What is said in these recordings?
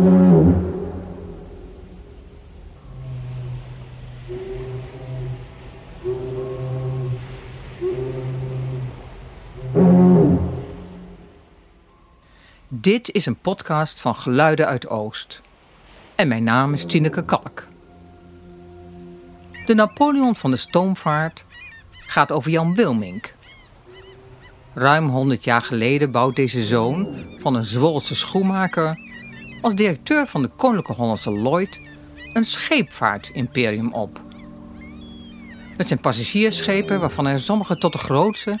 Dit is een podcast van Geluiden uit Oost. En mijn naam is Tineke Kalk. De Napoleon van de stoomvaart gaat over Jan Wilmink. Ruim 100 jaar geleden bouwt deze zoon van een Zwolse schoenmaker als directeur van de Koninklijke Hollandse Lloyd een scheepvaartimperium op. Met zijn passagiersschepen, waarvan er sommige tot de grootste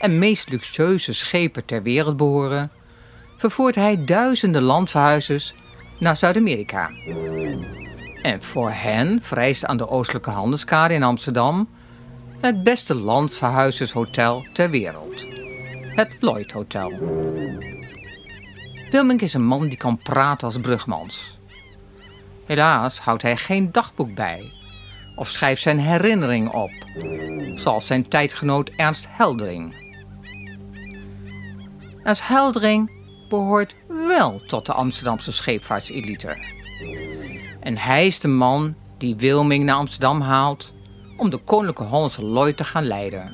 en meest luxueuze schepen ter wereld behoren, vervoert hij duizenden landverhuizers naar Zuid-Amerika. En voor hen vereist aan de Oostelijke Handelskade in Amsterdam het beste landverhuizershotel ter wereld. Het Lloyd Hotel. Wilmink is een man die kan praten als brugmans. Helaas houdt hij geen dagboek bij of schrijft zijn herinnering op, zoals zijn tijdgenoot Ernst Heldering. Ernst Heldering behoort wel tot de Amsterdamse scheepvaartselite. En hij is de man die Wilming naar Amsterdam haalt om de Koninklijke Hollandse Lloyd te gaan leiden.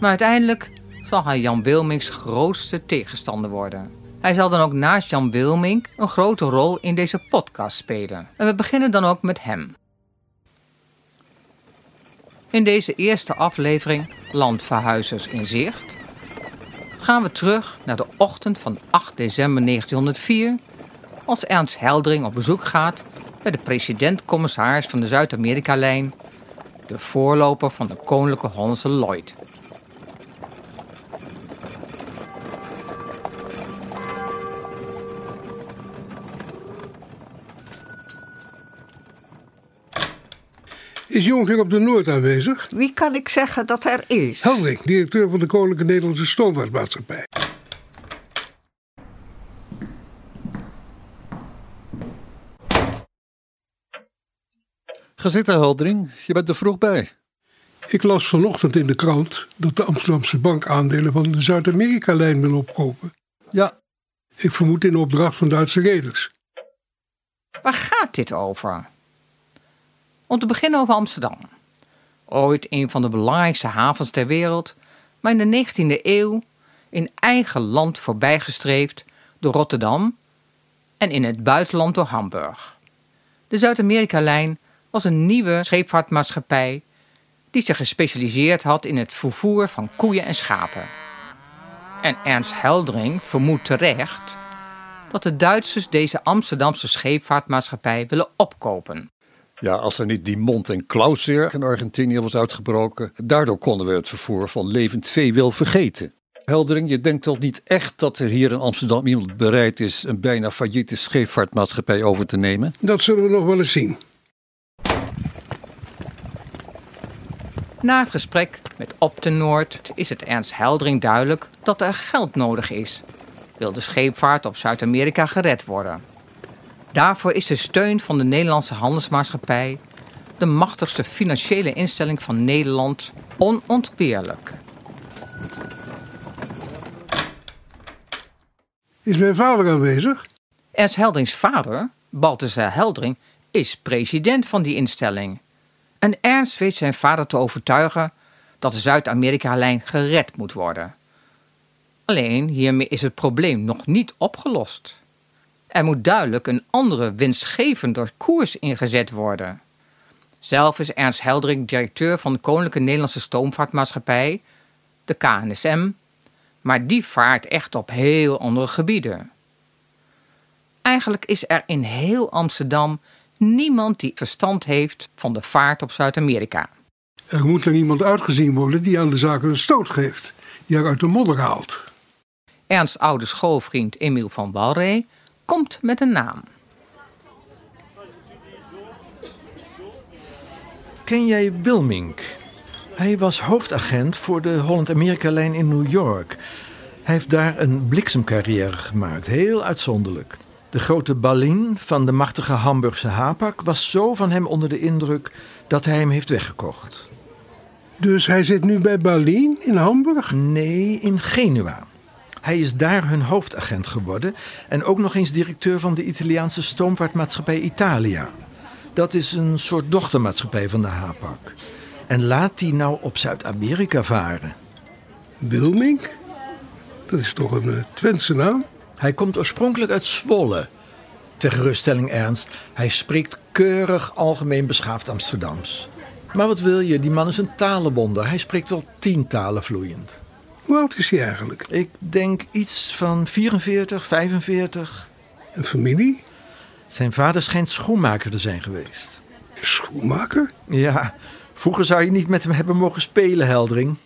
Maar uiteindelijk zal hij Jan Wilmings grootste tegenstander worden. Hij zal dan ook naast Jan Wilming een grote rol in deze podcast spelen. En we beginnen dan ook met hem. In deze eerste aflevering Landverhuizers in Zicht gaan we terug naar de ochtend van 8 december 1904 als Ernst Heldering op bezoek gaat bij de president-commissaris van de Zuid-Amerika-lijn, de voorloper van de Koninklijke Hollandse Lloyd. Is Jonker op de Noord aanwezig? Wie kan ik zeggen dat er is? Heldering, directeur van de Koninklijke Nederlandse Stoomvaartmaatschappij. Ga zitten, Heldering. Je bent er vroeg bij. Ik las vanochtend in de krant dat de Amsterdamse bank aandelen van de Zuid-Amerika-lijn wil opkopen. Ja, Ik vermoed in opdracht van Duitse reders. Waar gaat dit over? Om te beginnen over Amsterdam. Ooit een van de belangrijkste havens ter wereld, maar in de 19e eeuw in eigen land voorbijgestreefd door Rotterdam en in het buitenland door Hamburg. De Zuid-Amerika-lijn was een nieuwe scheepvaartmaatschappij die zich gespecialiseerd had in het vervoer van koeien en schapen. En Ernst Heldering vermoedt terecht dat de Duitsers deze Amsterdamse scheepvaartmaatschappij willen opkopen. Ja, als er niet die mond- en klauwzeer in Argentinië was uitgebroken, daardoor konden we het vervoer van levend vee wel vergeten. Heldering, je denkt toch niet echt dat er hier in Amsterdam iemand bereid is een bijna failliete scheepvaartmaatschappij over te nemen? Dat zullen we nog wel eens zien. Na het gesprek met Op de Noord is het Ernst Heldering duidelijk dat er geld nodig is. Wil de scheepvaart op Zuid-Amerika gered worden? Daarvoor is de steun van de Nederlandse Handelsmaatschappij, de machtigste financiële instelling van Nederland, onontbeerlijk. Is mijn vader aanwezig? Ernst Helderings vader, Balthasar Heldering, is president van die instelling. En Ernst weet zijn vader te overtuigen dat de Zuid-Amerika-lijn gered moet worden. Alleen hiermee is het probleem nog niet opgelost. Er moet duidelijk een andere winstgevende koers ingezet worden. Zelf is Ernst Heldering directeur van de Koninklijke Nederlandse Stoomvaartmaatschappij, de KNSM, maar die vaart echt op heel andere gebieden. Eigenlijk is er in heel Amsterdam niemand die verstand heeft van de vaart op Zuid-Amerika. Er moet er iemand uitgezien worden die aan de zaken een stoot geeft. Die haar uit de modder haalt. Ernsts oude schoolvriend Emiel van Walree komt met een naam. Ken jij Wilmink? Hij was hoofdagent voor de Holland-Amerika-lijn in New York. Hij heeft daar een bliksemcarrière gemaakt, heel uitzonderlijk. De grote Balin van de machtige Hamburgse Hapak was zo van hem onder de indruk dat hij hem heeft weggekocht. Dus hij zit nu bij Berlin in Hamburg? Nee, in Genua. Hij is daar hun hoofdagent geworden en ook nog eens directeur van de Italiaanse stoomvaartmaatschappij Italia. Dat is een soort dochtermaatschappij van de Hapag. En laat die nou op Zuid-Amerika varen. Wilmink? Dat is toch een uh, Twentse naam? Hij komt oorspronkelijk uit Zwolle. Ter geruststelling Ernst, hij spreekt keurig algemeen beschaafd Amsterdams. Maar wat wil je, die man is een talenwonder. Hij spreekt al tien talen vloeiend. Hoe oud is hij eigenlijk? Ik denk iets van 44, 45. Een familie? Zijn vader schijnt schoenmaker te zijn geweest. Schoenmaker? Ja, vroeger zou je niet met hem hebben mogen spelen, Heldering.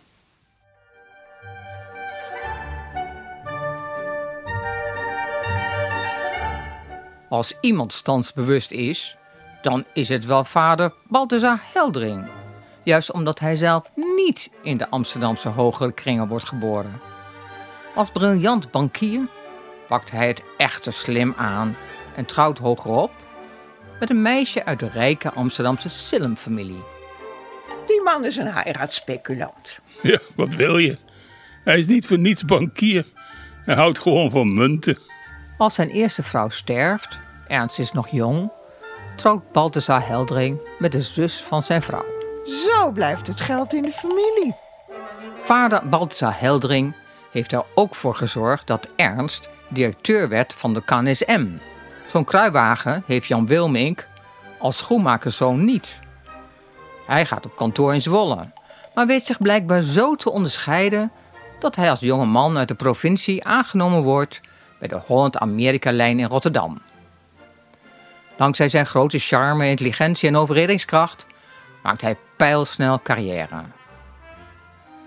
Als iemand standsbewust is, dan is het wel vader Balthazar Heldering. Juist omdat hij zelf niet in de Amsterdamse hogere kringen wordt geboren. Als briljant bankier pakt hij het echter slim aan en trouwt hogerop met een meisje uit de rijke Amsterdamse Silm-familie. Die man is een heiratspeculant. Ja, wat wil je? Hij is niet voor niets bankier. Hij houdt gewoon van munten. Als zijn eerste vrouw sterft, Ernst is nog jong, trouwt Balthazar Heldering met de zus van zijn vrouw. Zo blijft het geld in de familie. Vader Balthazar Heldering heeft er ook voor gezorgd dat Ernst directeur werd van de KNSM. Zo'n kruiwagen heeft Jan Wilmink als schoenmakerszoon niet. Hij gaat op kantoor in Zwolle, maar weet zich blijkbaar zo te onderscheiden dat hij als jonge man uit de provincie aangenomen wordt bij de Holland-Amerika-lijn in Rotterdam. Dankzij zijn grote charme, intelligentie en overredingskracht maakt hij pijlsnel carrière.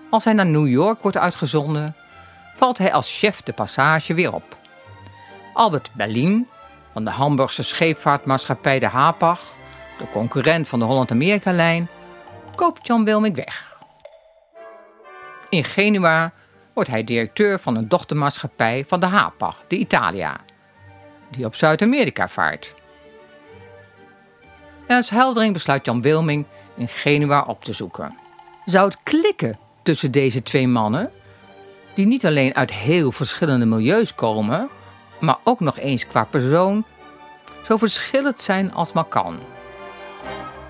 Als hij naar New York wordt uitgezonden, valt hij als chef de passage weer op. Albert Berlin van de Hamburgse scheepvaartmaatschappij de Hapag, de concurrent van de Holland-Amerika-lijn, koopt Jan Wilming weg. In Genua wordt hij directeur van een dochtermaatschappij van de Hapag, de Italia, die op Zuid-Amerika vaart. Als heldering besluit Jan Wilming in Genua op te zoeken. Zou het klikken tussen deze twee mannen, die niet alleen uit heel verschillende milieus komen, maar ook nog eens qua persoon zo verschillend zijn als maar kan.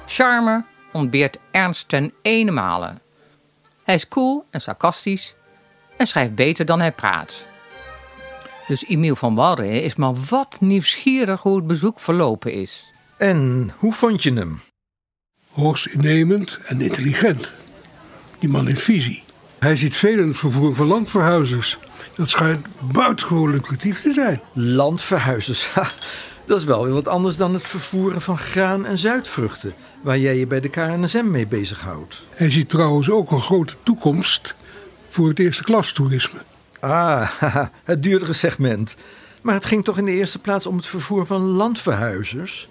Charme ontbeert Ernst ten ene. Hij is cool en sarcastisch en schrijft beter dan hij praat. Dus Emiel van Walre is maar wat nieuwsgierig hoe het bezoek verlopen is. En hoe vond je hem? Hoogst innemend en intelligent. Die man heeft visie. Hij ziet veel in het vervoer van landverhuizers. Dat schijnt buitengewoon lucratief te zijn. Landverhuizers, ha, dat is wel weer wat anders dan het vervoeren van graan en zuidvruchten, waar jij je bij de KNSM mee bezighoudt. Hij ziet trouwens ook een grote toekomst voor het eerste klas toerisme. Ah, haha, het duurdere segment. Maar het ging toch in de eerste plaats om het vervoer van landverhuizers?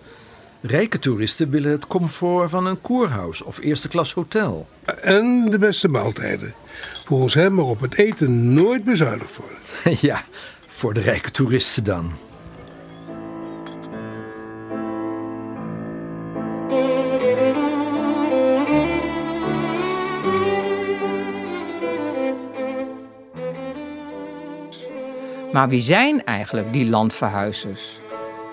Rijke toeristen willen het comfort van een koerhuis of eerste klas hotel. En de beste maaltijden. Volgens hem maar op het eten nooit bezuinigd worden. ja, voor de rijke toeristen dan. Maar wie zijn eigenlijk die landverhuizers?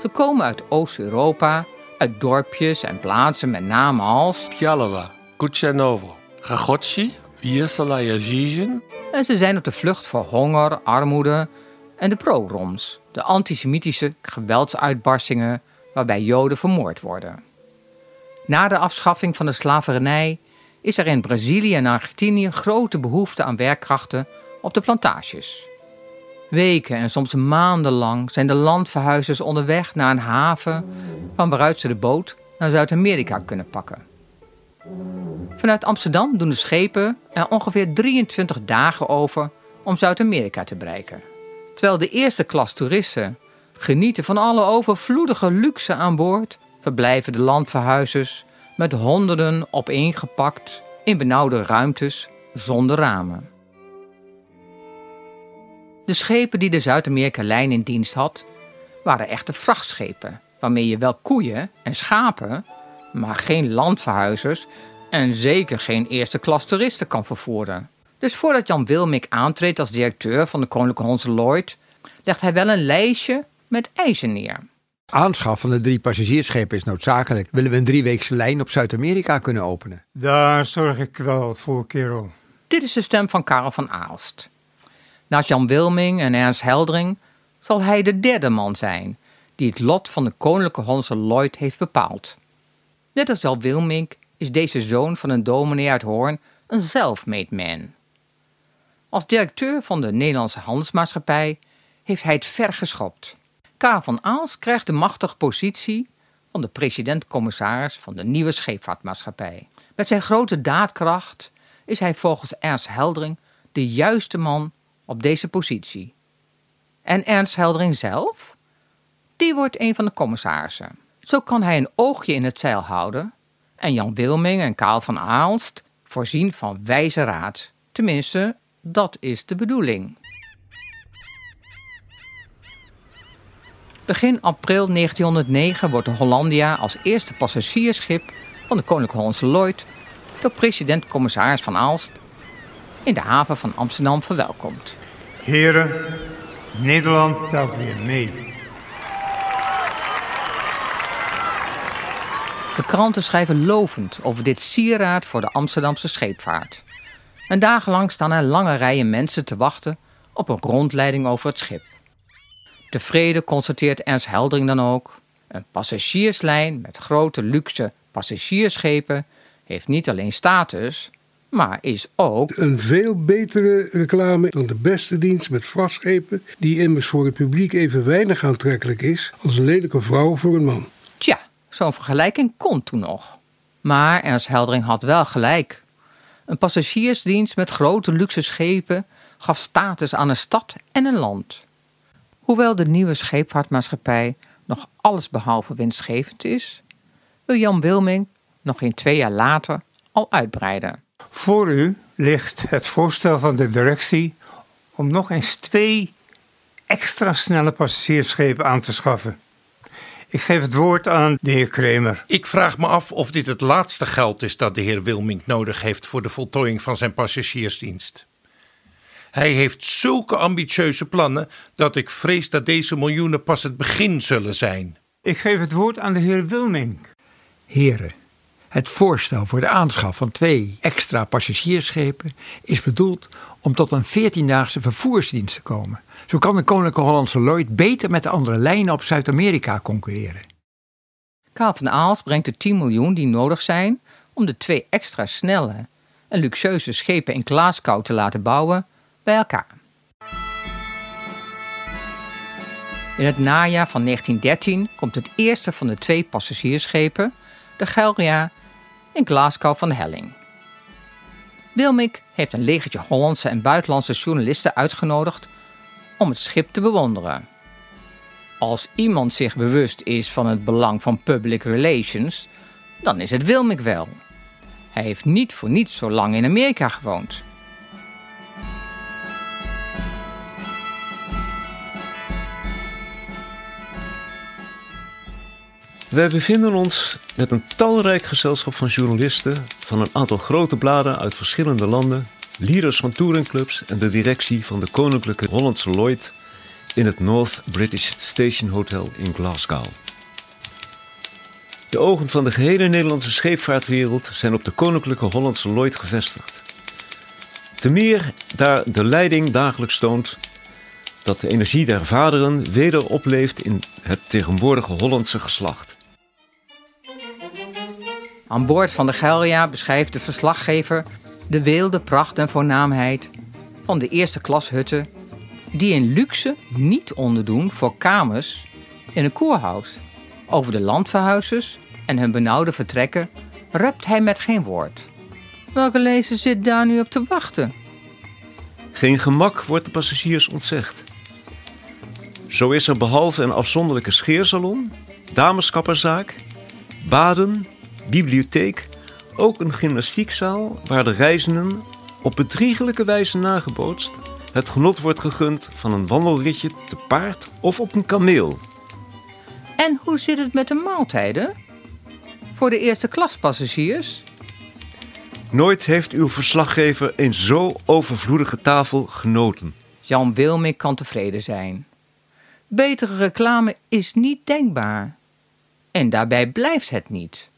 Ze komen uit Oost-Europa, uit dorpjes en plaatsen met namen als Pjalova, Kuchanovo, Gagotsi, Viersala Zizien. En ze zijn op de vlucht voor honger, armoede en de progroms, de antisemitische geweldsuitbarstingen waarbij Joden vermoord worden. Na de afschaffing van de slavernij is er in Brazilië en Argentinië grote behoefte aan werkkrachten op de plantages. Weken en soms maandenlang zijn de landverhuizers onderweg naar een haven van waaruit ze de boot naar Zuid-Amerika kunnen pakken. Vanuit Amsterdam doen de schepen er ongeveer 23 dagen over om Zuid-Amerika te bereiken. Terwijl de eerste klas toeristen genieten van alle overvloedige luxe aan boord, verblijven de landverhuizers met honderden opeengepakt in benauwde ruimtes zonder ramen. De schepen die de Zuid-Amerika-lijn in dienst had, waren echte vrachtschepen, waarmee je wel koeien en schapen, maar geen landverhuizers en zeker geen eerste klas toeristen kan vervoeren. Dus voordat Jan Wilmink aantreedt als directeur van de Koninklijke Honse Lloyd, legt hij wel een lijstje met eisen neer. Aanschaf van de drie passagiersschepen is noodzakelijk. Willen we een drieweekse lijn op Zuid-Amerika kunnen openen? Daar zorg ik wel voor, kerel. Dit is de stem van Karel van Aalst. Naast Jan Wilming en Ernst Heldring zal hij de derde man zijn die het lot van de koninklijke Hollandse Lloyd heeft bepaald. Net als Jan Wilming is deze zoon van een dominee uit Hoorn een self-made man. Als directeur van de Nederlandse Handelsmaatschappij heeft hij het ver geschopt. Karel van Aalst krijgt de machtige positie van de president-commissaris van de nieuwe scheepvaartmaatschappij. Met zijn grote daadkracht is hij volgens Ernst Heldring de juiste man op deze positie. En Ernst Heldring zelf? Die wordt een van de commissarissen. Zo kan hij een oogje in het zeil houden en Jan Wilming en Kaal van Aalst voorzien van wijze raad. Tenminste, dat is de bedoeling. Begin april 1909 wordt de Hollandia als eerste passagiersschip van de Koninklijke Hollandse Lloyd door president-commissaris van Aalst in de haven van Amsterdam verwelkomd. Heren, Nederland telt weer mee. De kranten schrijven lovend over dit sieraad voor de Amsterdamse scheepvaart. En dagenlang staan er lange rijen mensen te wachten op een rondleiding over het schip. Tevreden constateert Ernst Heldering dan ook: een passagierslijn met grote luxe passagiersschepen heeft niet alleen status, maar is ook Een veel betere reclame dan de beste dienst met vrachtschepen, die immers voor het publiek even weinig aantrekkelijk is als een lelijke vrouw voor een man. Tja, zo'n vergelijking kon toen nog. Maar Ernst Heldering had wel gelijk. Een passagiersdienst met grote luxe schepen gaf status aan een stad en een land. Hoewel de nieuwe scheepvaartmaatschappij nog allesbehalve winstgevend is, wil Jan Wilming nog geen twee jaar later al uitbreiden. Voor u ligt het voorstel van de directie om nog eens twee extra snelle passagiersschepen aan te schaffen. Ik geef het woord aan de heer Kremer. Ik vraag me af of dit het laatste geld is dat de heer Wilmink nodig heeft voor de voltooiing van zijn passagiersdienst. Hij heeft zulke ambitieuze plannen dat ik vrees dat deze miljoenen pas het begin zullen zijn. Ik geef het woord aan de heer Wilming. Heren, het voorstel voor de aanschaf van twee extra passagiersschepen is bedoeld om tot een 14-daagse vervoersdienst te komen. Zo kan de Koninklijke Hollandse Lloyd beter met de andere lijnen op Zuid-Amerika concurreren. Karel van Aalst brengt de 10 miljoen die nodig zijn om de twee extra snelle en luxueuze schepen in Glasgow te laten bouwen bij elkaar. In het najaar van 1913 komt het eerste van de twee passagiersschepen, de Gelria, in Glasgow van helling. Wilmink heeft een legertje Hollandse en buitenlandse journalisten uitgenodigd om het schip te bewonderen. Als iemand zich bewust is van het belang van public relations, dan is het Wilmink wel. Hij heeft niet voor niets zo lang in Amerika gewoond. Wij bevinden ons met een talrijk gezelschap van journalisten van een aantal grote bladen uit verschillende landen, leaders van touringclubs en de directie van de Koninklijke Hollandse Lloyd in het North British Station Hotel in Glasgow. De ogen van de gehele Nederlandse scheepvaartwereld zijn op de Koninklijke Hollandse Lloyd gevestigd. Te meer daar de leiding dagelijks toont dat de energie der vaderen weder opleeft in het tegenwoordige Hollandse geslacht. Aan boord van de Gelria beschrijft de verslaggever de weelde pracht en voornaamheid van de eerste klas hutten die in luxe niet onderdoen voor kamers in een koerhuis. Over de landverhuizers en hun benauwde vertrekken rept hij met geen woord. Welke lezer zit daar nu op te wachten? Geen gemak wordt de passagiers ontzegd. Zo is er behalve een afzonderlijke scheersalon, dameskapperzaak, baden, bibliotheek, ook een gymnastiekzaal waar de reizenden op bedriegelijke wijze nagebootst het genot wordt gegund van een wandelritje te paard of op een kameel. En hoe zit het met de maaltijden? Voor de eerste klaspassagiers? Nooit heeft uw verslaggever een zo overvloedige tafel genoten. Jan Wilming kan tevreden zijn. Betere reclame is niet denkbaar. En daarbij blijft het niet.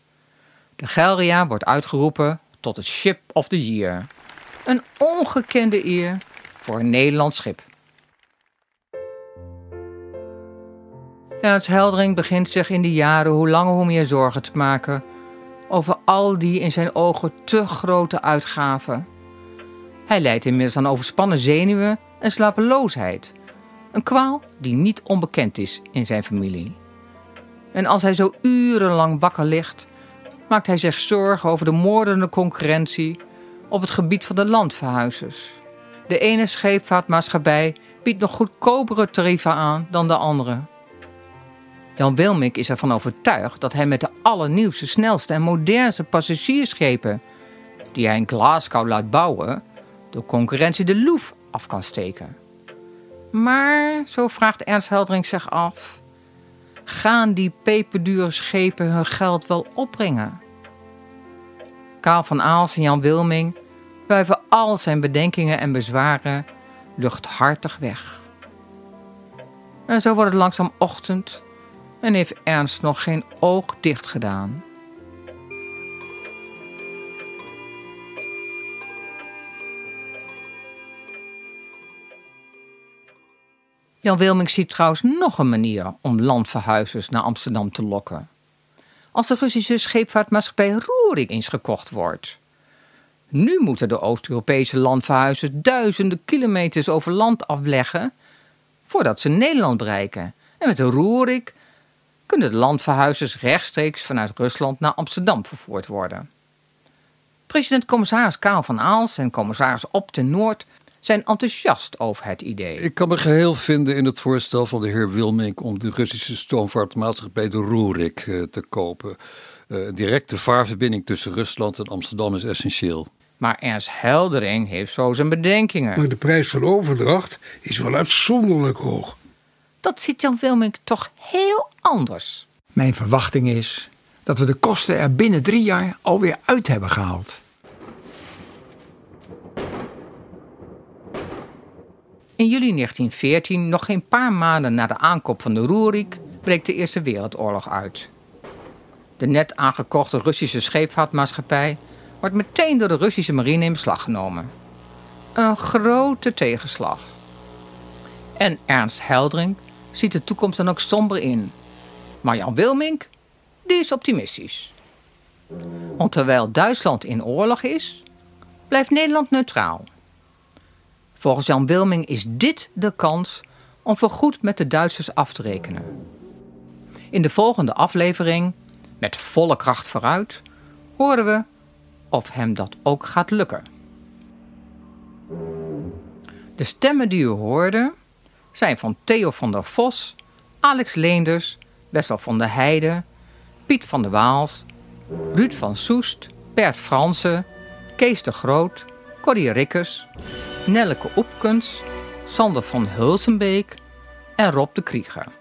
De Gelria wordt uitgeroepen tot het Ship of the Year. Een ongekende eer voor een Nederlands schip. Ernst Heldering begint zich in die jaren hoe langer hoe meer zorgen te maken over al die in zijn ogen te grote uitgaven. Hij lijdt inmiddels aan overspannen zenuwen en slapeloosheid. Een kwaal die niet onbekend is in zijn familie. En als hij zo urenlang wakker ligt, maakt hij zich zorgen over de moordende concurrentie op het gebied van de landverhuizers. De ene scheepvaartmaatschappij biedt nog goedkopere tarieven aan dan de andere. Jan Wilmink is ervan overtuigd dat hij met de allernieuwste, snelste en modernste passagiersschepen, die hij in Glasgow laat bouwen, de concurrentie de Louvre af kan steken. Maar, zo vraagt Ernst Heldering zich af, gaan die peperdure schepen hun geld wel opbrengen? Kaal van Aals en Jan Wilming wuiven al zijn bedenkingen en bezwaren luchthartig weg. En zo wordt het langzaam ochtend en heeft Ernst nog geen oog dicht gedaan. Jan Wilming ziet trouwens nog een manier om landverhuizers naar Amsterdam te lokken. Als de Russische scheepvaartmaatschappij Roerik eens gekocht wordt. Nu moeten de Oost-Europese landverhuizers duizenden kilometers over land afleggen voordat ze Nederland bereiken. En met de Roerik kunnen de landverhuizers rechtstreeks vanuit Rusland naar Amsterdam vervoerd worden. President-commissaris Kaal van Aals en commissaris Op ten Noord zijn enthousiast over het idee. Ik kan me geheel vinden in het voorstel van de heer Wilmink om de Russische stoomvaartmaatschappij de Roerik eh, te kopen. Uh, directe vaarverbinding tussen Rusland en Amsterdam is essentieel. Maar Ernst Heldering heeft zo zijn bedenkingen. Maar de prijs van overdracht is wel uitzonderlijk hoog. Dat ziet Jan Wilmink toch heel anders. Mijn verwachting is dat we de kosten er binnen drie jaar alweer uit hebben gehaald. In juli 1914, nog geen paar maanden na de aankoop van de Roerik, breekt de Eerste Wereldoorlog uit. De net aangekochte Russische scheepvaartmaatschappij wordt meteen door de Russische marine in beslag genomen. Een grote tegenslag. En Ernst Heldring ziet de toekomst dan ook somber in. Maar Jan Wilmink, die is optimistisch. Want terwijl Duitsland in oorlog is, blijft Nederland neutraal. Volgens Jan Wilming is dit de kans om voorgoed met de Duitsers af te rekenen. In de volgende aflevering, met volle kracht vooruit, horen we of hem dat ook gaat lukken. De stemmen die u hoorde zijn van Theo van der Vos, Alex Leenders, Wessel van der Heijden, Piet van der Waals, Ruud van Soest, Bert Fransen, Kees de Groot, Corrie Rikkers, Nelleke Opkens, Sander van Hulsenbeek en Rob de Krieger.